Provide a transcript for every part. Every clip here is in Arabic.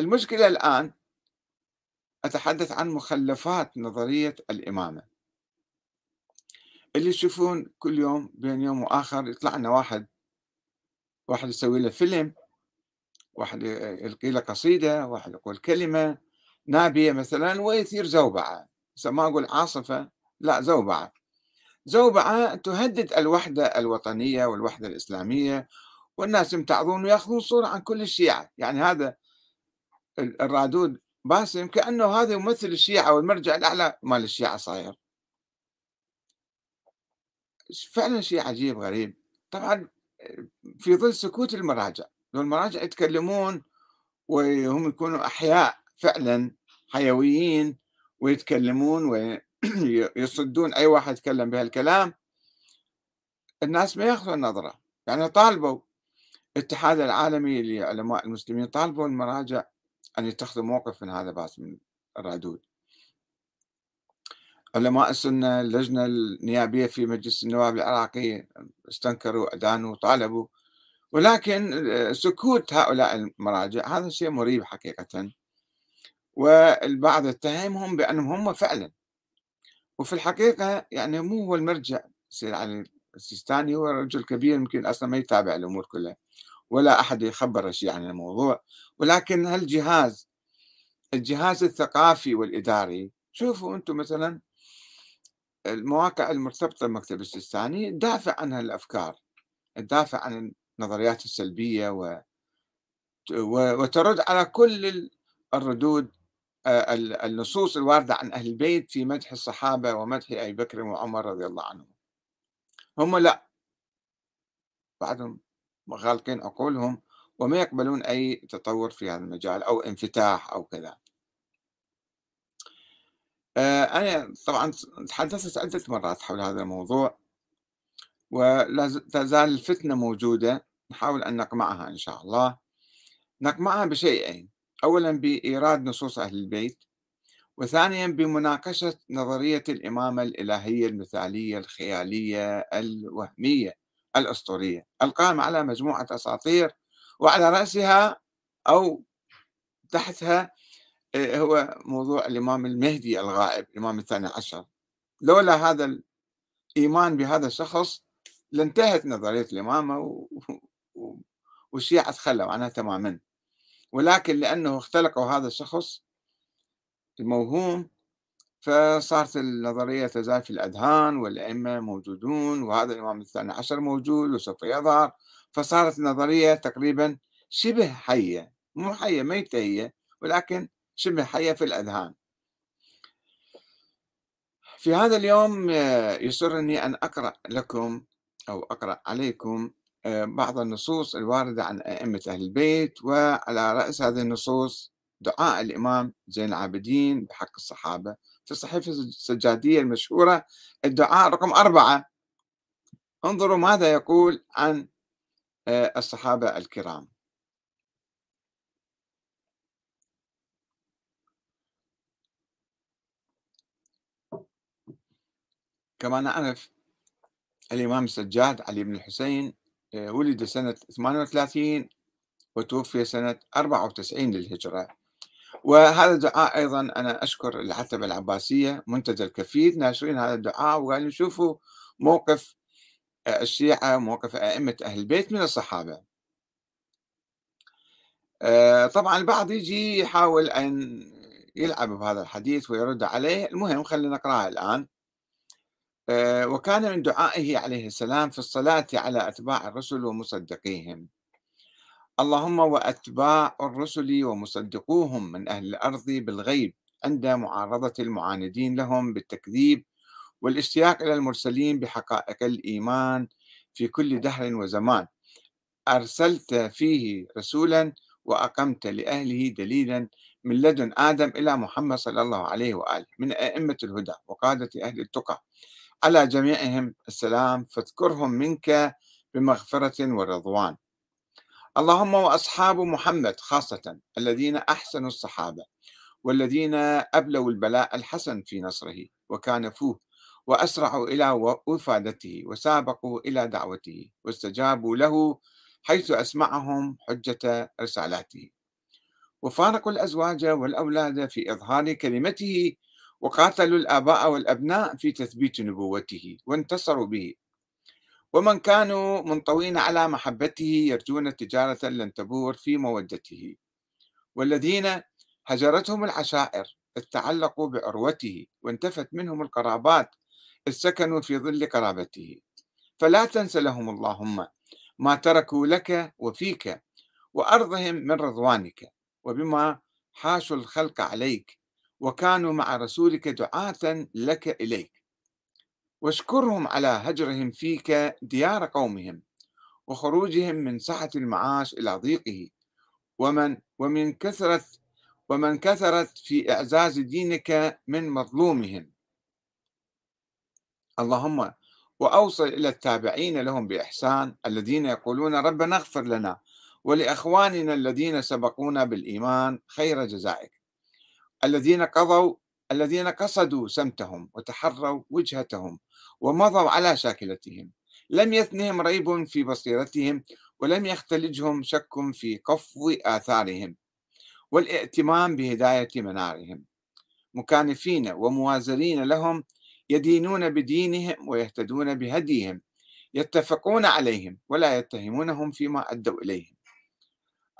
المشكلة الآن أتحدث عن مخلفات نظرية الإمامة. اللي يشوفون كل يوم بين يوم وآخر يطلع لنا واحد واحد يسوي له فيلم واحد يلقي له قصيدة واحد يقول كلمة نابية مثلا ويثير زوبعة. ما أقول عاصفة لا زوبعة. زوبعة تهدد الوحدة الوطنية والوحدة الإسلامية والناس يمتعضون ويأخذون صورة عن كل الشيعة. يعني هذا الرادود باسم كأنه هذا يمثل الشيعة والمرجع الأعلى مال الشيعة صاير. فعلا شيء عجيب غريب. طبعا في ظل سكوت المراجع لو المراجع يتكلمون وهم يكونوا أحياء فعلا حيويين ويتكلمون ويصدون أي واحد يتكلم بهالكلام الناس ما يأخذون النظرة يعني طالبوا الاتحاد العالمي لعلماء المسلمين طالبوا المراجع أن يتخذوا موقف من هذا باس من الردود علماء السنة اللجنة النيابية في مجلس النواب العراقي استنكروا أدانوا طالبوا. ولكن سكوت هؤلاء المراجع هذا شيء مريب حقيقة. والبعض اتهمهم بأنهم هم فعلا. وفي الحقيقة يعني مو هو المرجع سيد علي السيستاني هو رجل كبير يمكن أصلا ما يتابع الأمور كلها. ولا أحد يخبر شيء عن الموضوع. ولكن هالجهاز الجهاز الثقافي والإداري شوفوا أنتم مثلا المواقع المرتبطة بمكتب السيستاني تدافع عن هالأفكار تدافع عن النظريات السلبية و... وترد على كل الردود آه، النصوص الواردة عن أهل البيت في مدح الصحابة ومدح أبي بكر وعمر رضي الله عنهم. هم لا. بعدهم غالقين عقولهم وما يقبلون أي تطور في هذا المجال أو انفتاح أو كذا. آه، أنا طبعا تحدثت عدة مرات حول هذا الموضوع ولا تزال الفتنة موجودة نحاول أن نقمعها إن شاء الله. نقمعها بشيئين أولا بإيراد نصوص أهل البيت وثانيا بمناقشة نظرية الإمامة الإلهية المثالية الخيالية الوهمية. الأسطورية القائمة على مجموعة أساطير وعلى رأسها أو تحتها آه، هو موضوع الإمام المهدي الغائب الإمام الثاني عشر لولا هذا الإيمان بهذا الشخص لانتهت نظرية الإمامة. والشيعة تخلوا عنها تماما ولكن لأنه اختلقوا هذا الشخص الموهوم فصارت النظرية تزال في الأذهان والأئمة موجودون وهذا الإمام الثاني عشر موجود وسوف يظهر. فصارت النظرية تقريبا شبه حية مو حية ميتة هي ولكن شبه حية في الأذهان. في هذا اليوم آه، يسرني أن أقرأ لكم أو أقرأ عليكم آه، بعض النصوص الواردة عن أئمة أهل البيت وعلى رأس هذه النصوص دعاء الإمام زين العابدين بحق الصحابة. في الصحيفة السجادية المشهورة الدعاء رقم أربعة. انظروا ماذا يقول عن آه، الصحابة الكرام. كما نعرف الإمام السجاد علي بن الحسين آه، ولد سنة 38 وتوفي سنة 94 للهجرة. وهذا الدعاء أيضا أنا أشكر العتبة العباسية منتدى الكفيد ناشرين هذا الدعاء وقالوا شوفوا موقف آه، الشيعة موقف أئمة أهل البيت من الصحابة. آه، طبعا البعض يجي يحاول أن يلعب بهذا الحديث ويرد عليه المهم خلينا نقرأها الآن. آه، وكان من دعائه عليه السلام في الصلاة على أتباع الرسل ومصدقيهم. اللهم وأتباع الرسل ومصدقوهم من أهل الأرض بالغيب عند معارضة المعاندين لهم بالتكذيب والاشتياق إلى المرسلين بحقائق الإيمان في كل دهر وزمان. أرسلت فيه رسولا وأقمت لأهله دليلا من لدن آدم إلى محمد صلى الله عليه وآله من أئمة الهدى وقادة أهل التقى. على جميعهم السلام فاذكرهم منك بمغفرة ورضوان. اللهم وأصحاب محمد خاصة الذين أحسنوا الصحابة والذين أبلوا البلاء الحسن في نصره وكانفوه وأسرعوا إلى وفادته وسابقوا إلى دعوته واستجابوا له حيث أسمعهم حجة رسالاته. وفارقوا الأزواج والأولاد في إظهار كلمته وقاتلوا الآباء والأبناء في تثبيت نبوته وانتصروا به. ومن كانوا منطوين على محبته يرجون تجارة لن تبور في مودته. والذين هجرتهم العشائر تعلقوا بعروته وانتفت منهم القرابات سكنوا في ظل قرابته. فلا تنس لهم اللهم ما تركوا لك وفيك وأرضهم من رضوانك وبما حاشوا الخلق عليك وكانوا مع رسولك دعاة لك إليك. واشكرهم على هجرهم فيك ديار قومهم وخروجهم من سعة المعاش إلى ضيقه. ومن ومن كثرة ومن كثرت في إعزاز دينك من مظلومهم. اللهم وأوصل إلى التابعين لهم بإحسان الذين يقولون ربنا اغفر لنا ولإخواننا الذين سبقونا بالإيمان خير جزائك. الذين قضوا الذين قصدوا سمتهم وتحروا وجهتهم ومضوا على شاكلتهم. لم يثنهم ريب في بصيرتهم ولم يختلجهم شك في قفو آثارهم والائتمام بهداية منارهم. مكانفين وموازرين لهم يدينون بدينهم ويهتدون بهديهم يتفقون عليهم ولا يتهمونهم فيما أدوا إليهم.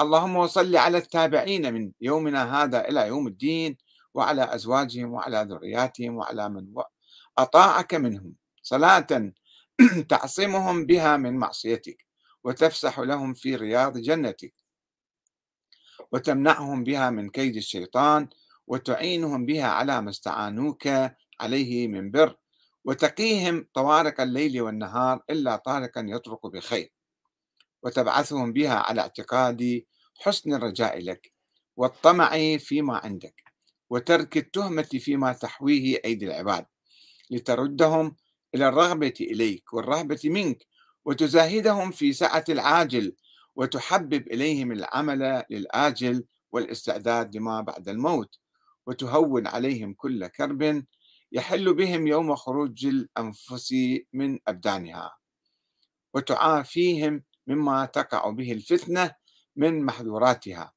اللهم وصل على التابعين من يومنا هذا إلى يوم الدين وعلى أزواجهم وعلى ذرياتهم وعلى من أطاعك منهم صلاة تعصمهم بها من معصيتك وتفسح لهم في رياض جنتك. وتمنعهم بها من كيد الشيطان وتعينهم بها على ما استعانوك عليه من بر. وتقيهم طوارق الليل والنهار إلا طارقا يطرق بخير. وتبعثهم بها على اعتقاد حسن الرجاء لك والطمع فيما عندك. وترك التهمة فيما تحويه أيدي العباد لتردهم إلى الرغبة إليك والرهبة منك وتزاهدهم في سعة العاجل وتحبب إليهم العمل للآجل والاستعداد لما بعد الموت وتهون عليهم كل كرب يحل بهم يوم خروج الأنفس من أبدانها وتعافيهم مما تقع به الفتنة من محظوراتها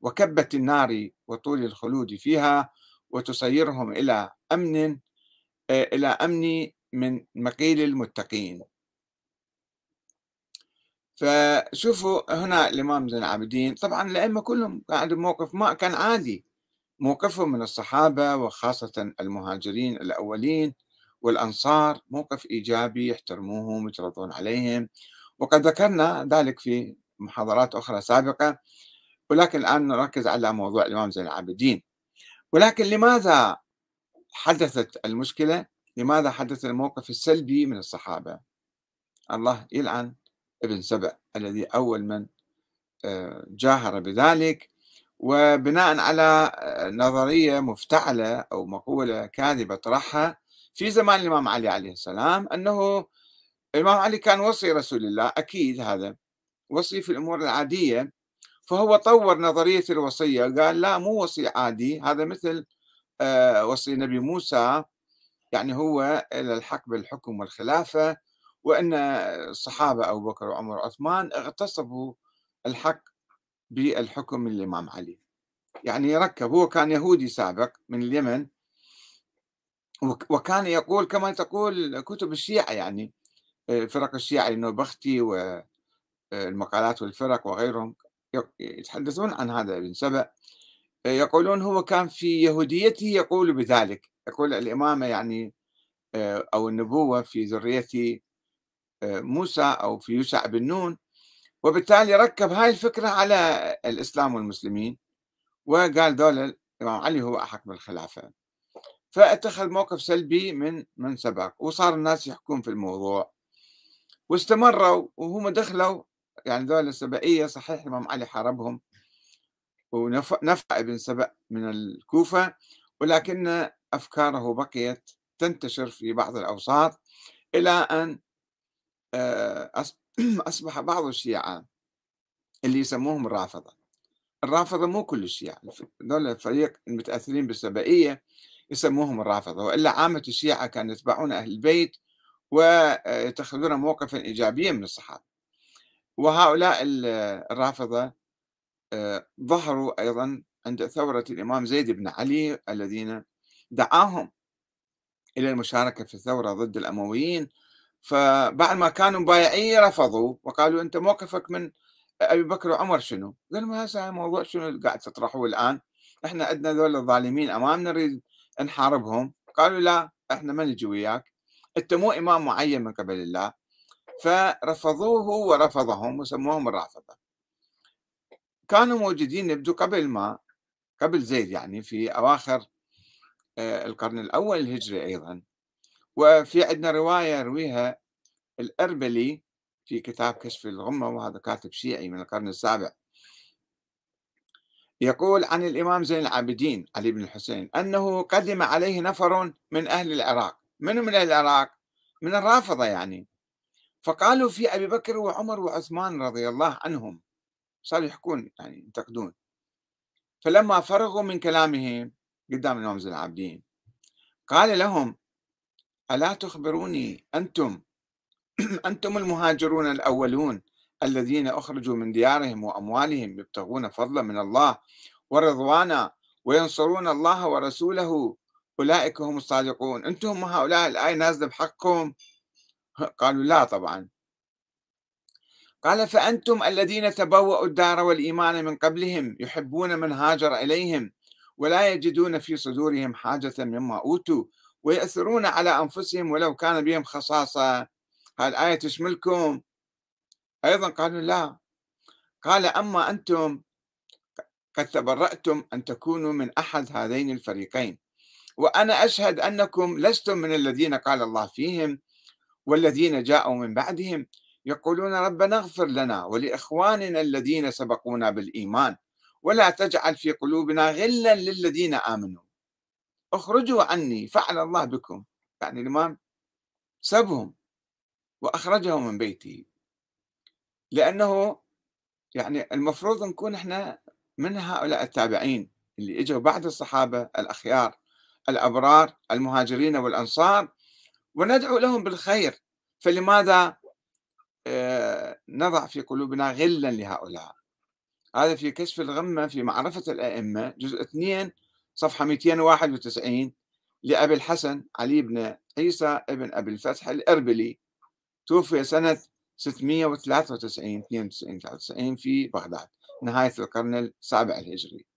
وكبة النار وطول الخلود فيها وتصيرهم إلى أمن إلى أمن من مقيل المتقين. فشوفوا هنا الإمام زين العابدين طبعا الأئمة كلهم عندهم موقف ما كان عادي. موقفهم من الصحابة وخاصة المهاجرين الأولين والأنصار موقف إيجابي يحترموهم ويترضون عليهم. وقد ذكرنا ذلك في محاضرات أخرى سابقة. ولكن الآن نركز على موضوع الإمام زين العابدين. ولكن لماذا حدثت المشكلة؟ لماذا حدث الموقف السلبي من الصحابة؟ الله يلعن ابن سبأ الذي أول من آه، جاهر بذلك. وبناء على آه، نظرية مفتعلة أو مقولة كاذبة طرحها في زمان الإمام علي عليه السلام أنه الإمام علي كان وصي رسول الله أكيد هذا. وصي في الأمور العادية. فهو طور نظرية الوصية قال لا مو وصي عادي هذا مثل آه، وصي نبي موسى يعني هو إلى الحق بالحكم والخلافة وأن الصحابة أبو بكر وعمر وعثمان اغتصبوا الحق بالحكم من الإمام علي. يعني ركب هو كان يهودي سابق من اليمن وكان يقول كما تقول كتب الشيعة يعني آه، فرق الشيعة النوبختي والمقالات والفرق وغيرهم. يتحدثون عن هذا ابن سبأ آه، يقولون هو كان في يهوديته يقول بذلك يقول الإمامة يعني آه، أو النبوة في ذرية موسى أو في يوشع بن نون وبالتالي ركب هاي الفكرة على الإسلام والمسلمين وقال دول الإمام علي هو أحق بالخلافة فاتخذ موقف سلبي من من سبق وصار الناس يحكون في الموضوع واستمروا وهم دخلوا يعني دول السبائية صحيح الإمام علي حاربهم ونفع ابن سبأ من الكوفة ولكن أفكاره بقيت تنتشر في بعض الأوساط إلى أن آه، أصبح بعض الشيعة اللي يسموهم الرافضة. الرافضة مو كل الشيعة دول الفريق المتأثرين بالسبائية يسموهم الرافضة وإلا عامة الشيعة كانوا يتبعون أهل البيت ويتخذون موقفا إيجابيا من الصحابة. وهؤلاء الرافضة آه، ظهروا أيضا عند ثورة الإمام زيد بن علي الذين دعاهم إلى المشاركة في الثورة ضد الأمويين فبعد ما كانوا بايعين رفضوا وقالوا أنت موقفك من أبي بكر وعمر شنو؟ قالوا ما هذا موضوع شنو قاعد تطرحوه الآن؟ إحنا عندنا ذول الظالمين أمامنا نريد نحاربهم قالوا لا إحنا ما نجي وياك انت مو إمام معين من قبل الله فرفضوه ورفضهم وسموهم الرافضة. كانوا موجودين يبدو قبل ما قبل زيد يعني في أواخر آه، القرن الأول الهجري أيضا. وفي عندنا رواية يرويها الأربلي في كتاب كشف الغمة وهذا كاتب شيعي من القرن السابع. يقول عن الإمام زين العابدين علي بن الحسين أنه قدم عليه نفر من أهل العراق. من من العراق؟ من الرافضة يعني. فقالوا في أبي بكر وعمر وعثمان رضي الله عنهم. صاروا يحكون يعني ينتقدون. فلما فرغوا من كلامهم قدام الإمام زين العابدين قال لهم ألا تخبروني أنتم؟ أنتم المهاجرون الأولون الذين أخرجوا من ديارهم وأموالهم يبتغون فضلا من الله ورضوانا وينصرون الله ورسوله. أولئك هم الصادقون. أنتم هؤلاء الآية نازلة بحقكم؟ قالوا لا طبعا. قال فأنتم الذين تبوأوا الدار والإيمان من قبلهم يحبون من هاجر إليهم ولا يجدون في صدورهم حاجة مما أوتوا ويأثرون على أنفسهم ولو كان بهم خصاصة. هذه الآية تشملكم؟ أيضا قالوا لا. قال أما أنتم قد تبرأتم أن تكونوا من أحد هذين الفريقين. وأنا أشهد أنكم لستم من الذين قال الله فيهم والذين جاءوا من بعدهم يقولون ربنا اغفر لنا ولإخواننا الذين سبقونا بالإيمان ولا تجعل في قلوبنا غلا للذين آمنوا. اخرجوا عني فعل الله بكم. يعني الإمام سبهم وأخرجهم من بيته. لأنه يعني المفروض نكون إحنا من هؤلاء التابعين اللي إجوا بعد الصحابة الأخيار الأبرار المهاجرين والأنصار وندعو لهم بالخير. فلماذا؟ آه، نضع في قلوبنا غلا لهؤلاء. هذا في كشف الغمة في معرفة الأئمة جزء 2 صفحة 291 لأبي الحسن علي بن عيسى ابن أبي الفتح الأربلي. توفي سنة 693 92 93 في بغداد نهاية القرن السابع الهجري.